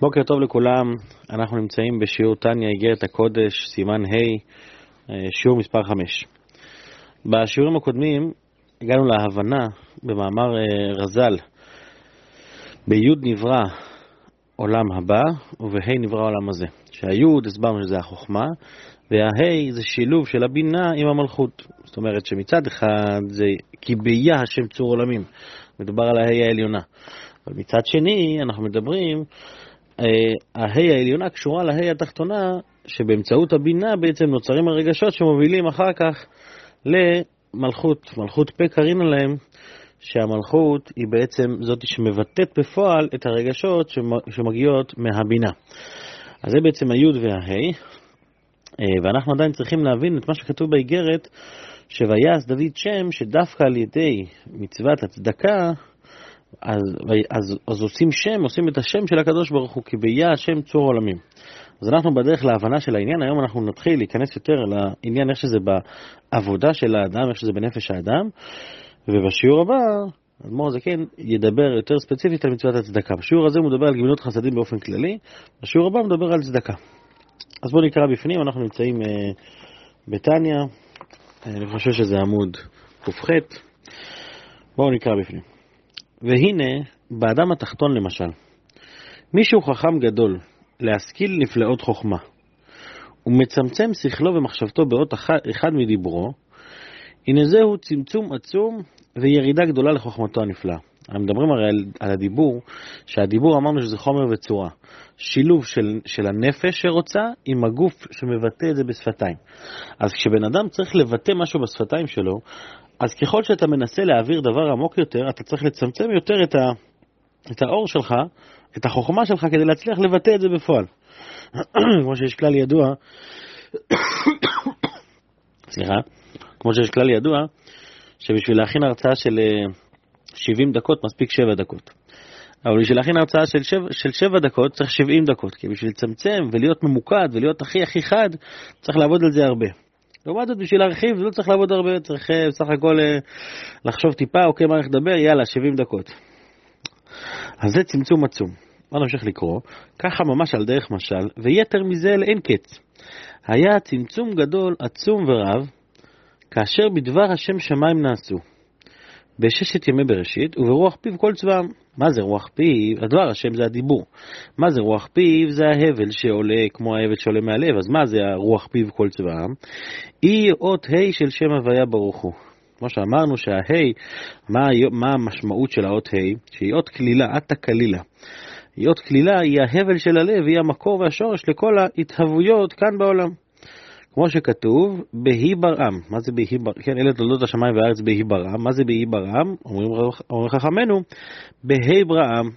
בוקר טוב לכולם, אנחנו נמצאים בשיעור טניה, איגרת הקודש, סימן ה', אה, שיעור מספר 5. בשיעורים הקודמים הגענו להבנה במאמר אה, רז"ל, בי' נברא עולם הבא ובה' נברא עולם הזה. שהי' הסברנו שזה החוכמה, והה' זה שילוב של הבינה עם המלכות. זאת אומרת שמצד אחד זה כי ביה השם צור עולמים, מדובר על הה' העליונה. אבל מצד שני אנחנו מדברים הה' העליונה קשורה לה' התחתונה, שבאמצעות הבינה בעצם נוצרים הרגשות שמובילים אחר כך למלכות, מלכות פה קרינה להם, שהמלכות היא בעצם זאת שמבטאת בפועל את הרגשות שמגיעות מהבינה. אז זה בעצם הי' והה', ואנחנו עדיין צריכים להבין את מה שכתוב באיגרת, שויעש דוד שם, שדווקא על ידי מצוות הצדקה, אז, אז, אז עושים שם, עושים את השם של הקדוש ברוך הוא, כי ביה השם צור עולמים. אז אנחנו בדרך להבנה של העניין, היום אנחנו נתחיל להיכנס יותר לעניין איך שזה בעבודה של האדם, איך שזה בנפש האדם, ובשיעור הבא, אדמו"ר הזקן ידבר יותר ספציפית על מצוות הצדקה. בשיעור הזה הוא מדבר על גמילות חסדים באופן כללי, בשיעור הבא הוא מדבר על צדקה. אז בואו נקרא בפנים, אנחנו נמצאים uh, בתניא, אני חושב שזה עמוד ק"ח, בואו נקרא בפנים. והנה, באדם התחתון למשל, מישהו חכם גדול, להשכיל נפלאות חוכמה, ומצמצם שכלו ומחשבתו באות אחד מדיברו, הנה זהו צמצום עצום וירידה גדולה לחוכמתו הנפלאה. אנחנו מדברים הרי על, על הדיבור, שהדיבור אמרנו שזה חומר וצורה. שילוב של, של הנפש שרוצה עם הגוף שמבטא את זה בשפתיים. אז כשבן אדם צריך לבטא משהו בשפתיים שלו, אז ככל שאתה מנסה להעביר דבר עמוק יותר, אתה צריך לצמצם יותר את, ה, את האור שלך, את החוכמה שלך, כדי להצליח לבטא את זה בפועל. כמו שיש כלל ידוע, סליחה, כמו שיש כלל ידוע, שבשביל להכין הרצאה של 70 אה, דקות מספיק 7 דקות. אבל בשביל להכין הרצאה של 7, של 7 דקות צריך 70 דקות, כי בשביל לצמצם ולהיות ממוקד ולהיות הכי הכי חד, צריך לעבוד על זה הרבה. לעומת זאת, בשביל להרחיב לא צריך לעבוד הרבה, צריך אה, בסך הכל אה, לחשוב טיפה, אוקיי, מה הולך לדבר, יאללה, 70 דקות. אז זה צמצום עצום. בוא נמשיך לקרוא, ככה ממש על דרך משל, ויתר מזה לאין קץ. היה צמצום גדול, עצום ורב, כאשר בדבר השם שמיים נעשו. בששת ימי בראשית, וברוח פיו כל צבאם. מה זה רוח פיו? הדבר השם זה הדיבור. מה זה רוח פיו? זה ההבל שעולה כמו ההבל שעולה מהלב. אז מה זה הרוח פיו כל צבאם? היא אות ה' של שם הוויה ברוך הוא. כמו שאמרנו שהה', מה, מה המשמעות של האות ה'? שהיא אות כלילה, עתה כלילה. היא אות כלילה, היא ההבל של הלב, היא המקור והשורש לכל ההתהוויות כאן בעולם. כמו שכתוב, בהי ברעם. מה זה בהי ברעם? כן, אלה תולדות השמיים והארץ בהי ברעם. מה זה בהי ברעם? אומרים, אומרים חכמינו, בהי ברעם,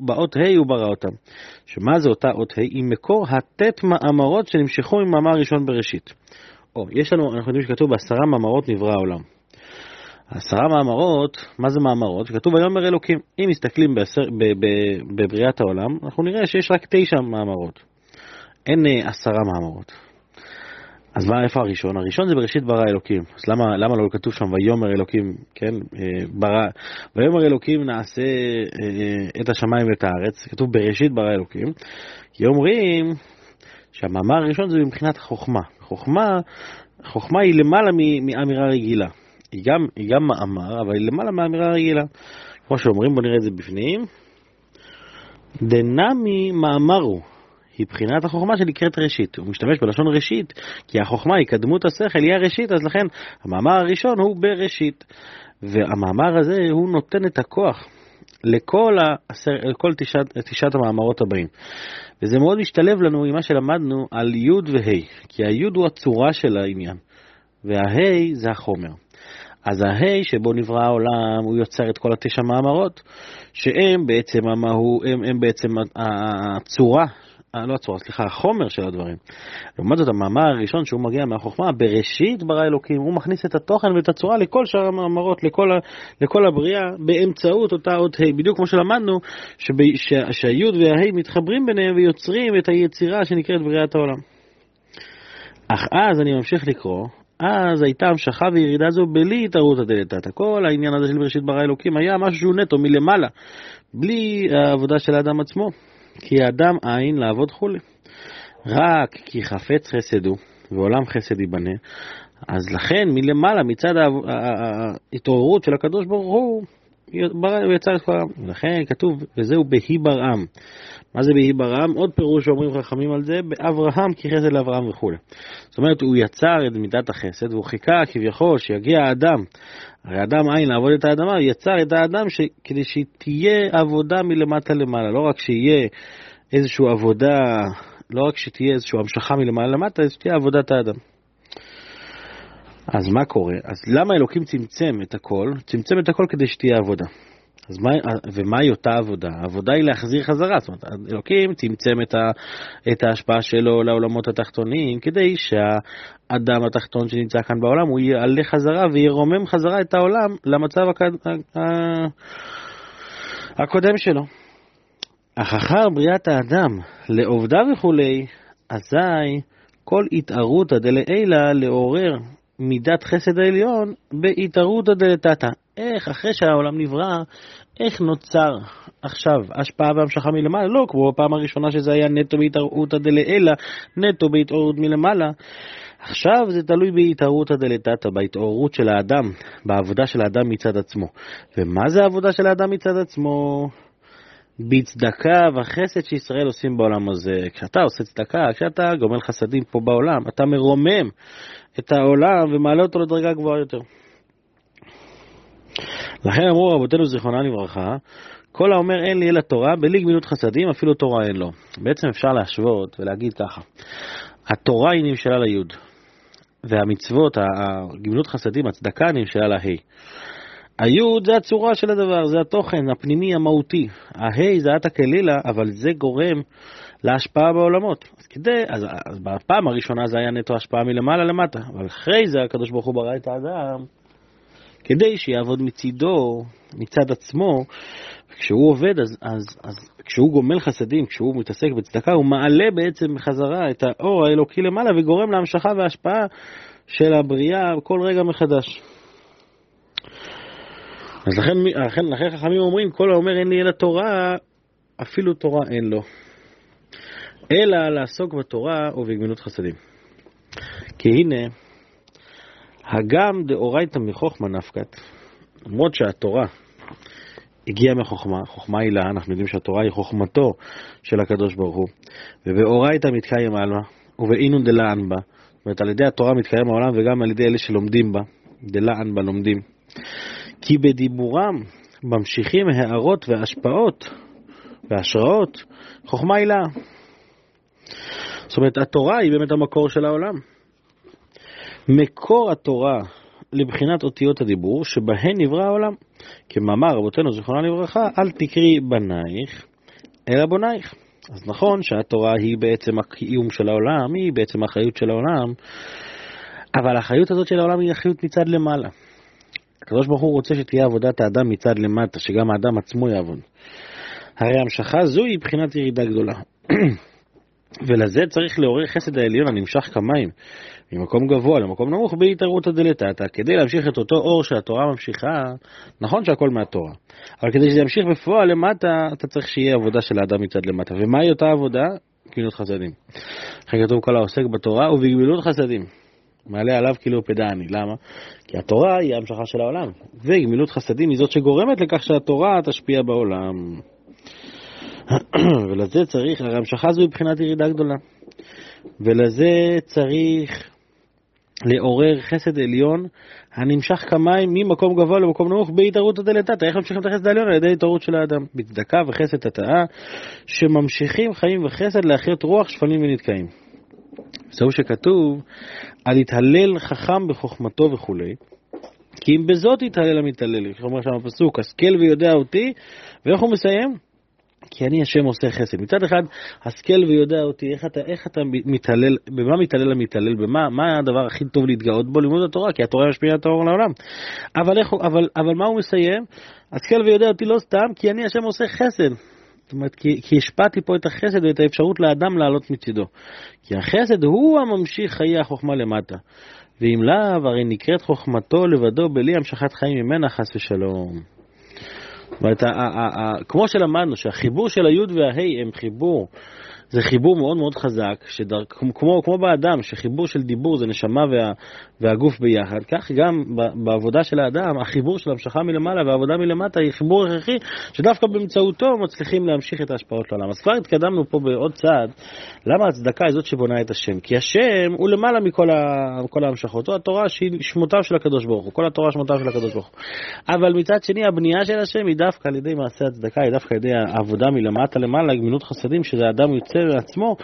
באות ה' הוא ברא אותם. שמה זה אותה אות ה'? היא מקור הט' מאמרות שנמשכו ממאמר ראשון בראשית. או, יש לנו, אנחנו יודעים שכתוב בעשרה מאמרות נברא העולם. עשרה מאמרות, מה זה מאמרות? כתוב ויאמר אלוקים. אם מסתכלים בעשר, ב, ב, בבריאת העולם, אנחנו נראה שיש רק תשע מאמרות. אין אה, עשרה מאמרות. אז מה, איפה הראשון? הראשון זה בראשית ברא אלוקים. אז למה, למה לא כתוב שם ויאמר אלוקים, כן? אה, ברא, ויאמר אלוקים נעשה אה, את השמיים ואת הארץ. כתוב בראשית ברא אלוקים. כי אומרים שהמאמר הראשון זה מבחינת החוכמה. חוכמה, חוכמה היא למעלה מאמירה רגילה. היא גם, היא גם מאמר, אבל היא למעלה מאמירה רגילה. כמו שאומרים, בואו נראה את זה בפנים. דנמי מאמרו. היא בחינת החוכמה שנקראת ראשית. הוא משתמש בלשון ראשית, כי החוכמה היא קדמות השכל, היא הראשית, אז לכן המאמר הראשון הוא בראשית. והמאמר הזה, הוא נותן את הכוח לכל, העשר, לכל תשעת, תשעת המאמרות הבאים. וזה מאוד משתלב לנו עם מה שלמדנו על י' וה', כי הי' הוא הצורה של העניין, והה' זה החומר. אז הה' שבו נברא העולם, הוא יוצר את כל התשע מאמרות, שהם בעצם המהו, הם, הם בעצם הצורה לא הצורה, סליחה, החומר של הדברים. לעומת זאת, המאמר הראשון שהוא מגיע מהחוכמה, בראשית ברא אלוקים, הוא מכניס את התוכן ואת הצורה לכל שאר המאמרות, לכל, ה, לכל הבריאה, באמצעות אותה אות ה', בדיוק כמו שלמדנו, שהיוד והה' מתחברים ביניהם ויוצרים את היצירה שנקראת בריאת העולם. אך אז אני ממשיך לקרוא, אז הייתה המשכה וירידה זו בלי התערותא דלתתא. כל העניין הזה של בראשית ברא אלוקים היה משהו שהוא נטו מלמעלה, בלי העבודה של האדם עצמו. כי האדם אין לעבוד חולי. רק כי חפץ חסד הוא, ועולם חסד ייבנה, אז לכן מלמעלה, מצד ההתעוררות של הקדוש ברוך הוא, הוא יצר את כל העם. לכן כתוב, וזהו בהי ברעם. מה זה בהי ברעם? עוד פירוש שאומרים חכמים על זה, באברהם כי חסד לאברהם וכולי. זאת אומרת, הוא יצר את מידת החסד, והוא חיכה כביכול שיגיע האדם. הרי אדם אין לעבוד את האדמה, הוא יצר את האדם ש... כדי שתהיה עבודה מלמטה למעלה, לא רק שיהיה איזושהי עבודה, לא רק שתהיה איזושהי המשכה מלמעלה למטה, אלא שתהיה עבודת האדם. אז מה קורה? אז למה אלוקים צמצם את הכל? צמצם את הכל כדי שתהיה עבודה. אז מה, ומהי אותה עבודה? העבודה היא להחזיר חזרה, זאת אומרת, אלוקים צמצם את, ה, את ההשפעה שלו לעולמות התחתונים, כדי שהאדם התחתון שנמצא כאן בעולם, הוא יעלה חזרה וירומם חזרה את העולם למצב הקד, הקודם שלו. אך אחר בריאת האדם לעובדה וכולי, אזי כל התערותא דלעילא לעורר מידת חסד העליון בהתערותא דלתתא. איך אחרי שהעולם נברא, איך נוצר עכשיו השפעה והמשכה מלמעלה? לא כמו בפעם הראשונה שזה היה נטו בהתערותא דלעילא, נטו בהתעוררות מלמעלה. עכשיו זה תלוי בהתערותא דלתתא, בהתעוררות של האדם, בעבודה של האדם מצד עצמו. ומה זה העבודה של האדם מצד עצמו? בצדקה וחסד שישראל עושים בעולם הזה. כשאתה עושה צדקה, כשאתה גומל חסדים פה בעולם, אתה מרומם את העולם ומעלה אותו לדרגה גבוהה יותר. לכן אמרו רבותינו זיכרונם לברכה, כל האומר אין לי אלא תורה, בלי גמילות חסדים אפילו תורה אין לו. בעצם אפשר להשוות ולהגיד ככה, התורה היא נמשלה ליוד, והמצוות, הגמילות חסדים, הצדקה נמשלה להי. היוד זה הצורה של הדבר, זה התוכן הפנימי המהותי. ההי זה עתה כלילה, אבל זה גורם להשפעה בעולמות. אז כדי, אז, אז בפעם הראשונה זה היה נטו השפעה מלמעלה למטה, אבל אחרי זה הקדוש ברוך הוא ברא את האדם כדי שיעבוד מצידו, מצד עצמו, וכשהוא עובד, אז, אז, אז כשהוא גומל חסדים, כשהוא מתעסק בצדקה, הוא מעלה בעצם בחזרה את האור האלוקי למעלה וגורם להמשכה והשפעה של הבריאה כל רגע מחדש. אז לכן, לכן, לכן חכמים אומרים, כל האומר אין לי אלא תורה, אפילו תורה אין לו. אלא לעסוק בתורה ובגמילות חסדים. כי הנה, הגם דאורייתא מחוכמה נפקת, למרות שהתורה הגיעה מחוכמה, חוכמה היא לה, אנחנו יודעים שהתורה היא חוכמתו של הקדוש ברוך הוא, ובאורייתא מתקיים עלמא, ובאינון דלען בה, זאת אומרת על ידי התורה מתקיים העולם וגם על ידי אלה שלומדים בה, דלען בה לומדים. כי בדיבורם ממשיכים הערות והשפעות והשראות, חוכמה היא לה. זאת אומרת, התורה היא באמת המקור של העולם. מקור התורה לבחינת אותיות הדיבור, שבהן נברא העולם. כמאמר רבותינו זיכרונה לברכה, אל תקרי בנייך, אלא בונייך. אז נכון שהתורה היא בעצם הקיום של העולם, היא בעצם האחריות של העולם, אבל האחריות הזאת של העולם היא אחריות מצד למעלה. הקדוש ברוך הוא רוצה שתהיה עבודת האדם מצד למטה, שגם האדם עצמו יעבוד. הרי המשכה זו היא בחינת ירידה גדולה. ולזה צריך לעורר חסד העליון הנמשך כמים, ממקום גבוה למקום נמוך בהתערותא דלתתא, כדי להמשיך את אותו אור שהתורה ממשיכה, נכון שהכל מהתורה, אבל כדי שזה ימשיך בפועל למטה, אתה צריך שיהיה עבודה של האדם מצד למטה. ומהי אותה עבודה? גמילות חסדים. לכן כתוב כל העוסק בתורה ובגמילות חסדים. מעלה עליו כאילו פדעני. למה? כי התורה היא המשכה של העולם, וגמילות חסדים היא זאת שגורמת לכך שהתורה תשפיע בעולם. ולזה צריך, הרי המשכה זו היא מבחינת ירידה גדולה. ולזה צריך לעורר חסד עליון הנמשך כמים ממקום גבוה למקום נמוך בהתערות הדלתתא. איך ממשיכים את החסד העליון? על ידי התערות של האדם. בצדקה וחסד התאה, שממשיכים חיים וחסד להחיות רוח שפלים ונתקעים. זהו שכתוב על התהלל חכם בחוכמתו וכולי, כי אם בזאת יתהלל המתהלל, איך אומר שם הפסוק, השכל ויודע אותי, ואיך הוא מסיים? כי אני השם עושה חסד. מצד אחד, השכל ויודע אותי, איך אתה, איך אתה מתהלל, במה מתהלל המתהלל, במה מה הדבר הכי טוב להתגאות בו? לימוד התורה, כי התורה משפיעה את האור לעולם. אבל, איך, אבל, אבל מה הוא מסיים? השכל ויודע אותי לא סתם, כי אני השם עושה חסד. זאת אומרת, כי, כי השפעתי פה את החסד ואת האפשרות לאדם לעלות מצידו. כי החסד הוא הממשיך חיי החוכמה למטה. ואם לאו, הרי נקראת חוכמתו לבדו בלי המשכת חיים ממנה, חס ושלום. זאת אומרת, כמו שלמדנו שהחיבור של היוד וההי הם חיבור זה חיבור מאוד מאוד חזק, שדר, כמו, כמו באדם, שחיבור של דיבור זה נשמה וה, והגוף ביחד, כך גם בעבודה של האדם, החיבור של המשכה מלמעלה והעבודה מלמטה היא חיבור הכרחי, שדווקא באמצעותו מצליחים להמשיך את ההשפעות לעולם. אז כבר התקדמנו פה בעוד צעד, למה הצדקה היא זאת שבונה את השם? כי השם הוא למעלה מכל ה, ההמשכות, או התורה שהיא שמותיו של הקדוש ברוך הוא, כל התורה שמותיו של הקדוש ברוך הוא. אבל מצד שני, הבנייה של השם היא דווקא על ידי מעשה הצדקה, היא דווקא על ידי העבודה מלמטה למעלה, גמילות חסדים, שזה האדם יוצא מעצמו,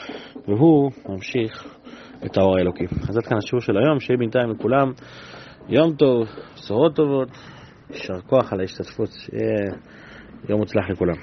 והוא ממשיך את האור האלוקי. אז עד כאן השיעור של היום, שיהיה בינתיים לכולם יום טוב, בשורות טובות, יישר כוח על ההשתתפות, שיהיה יום מוצלח לכולם.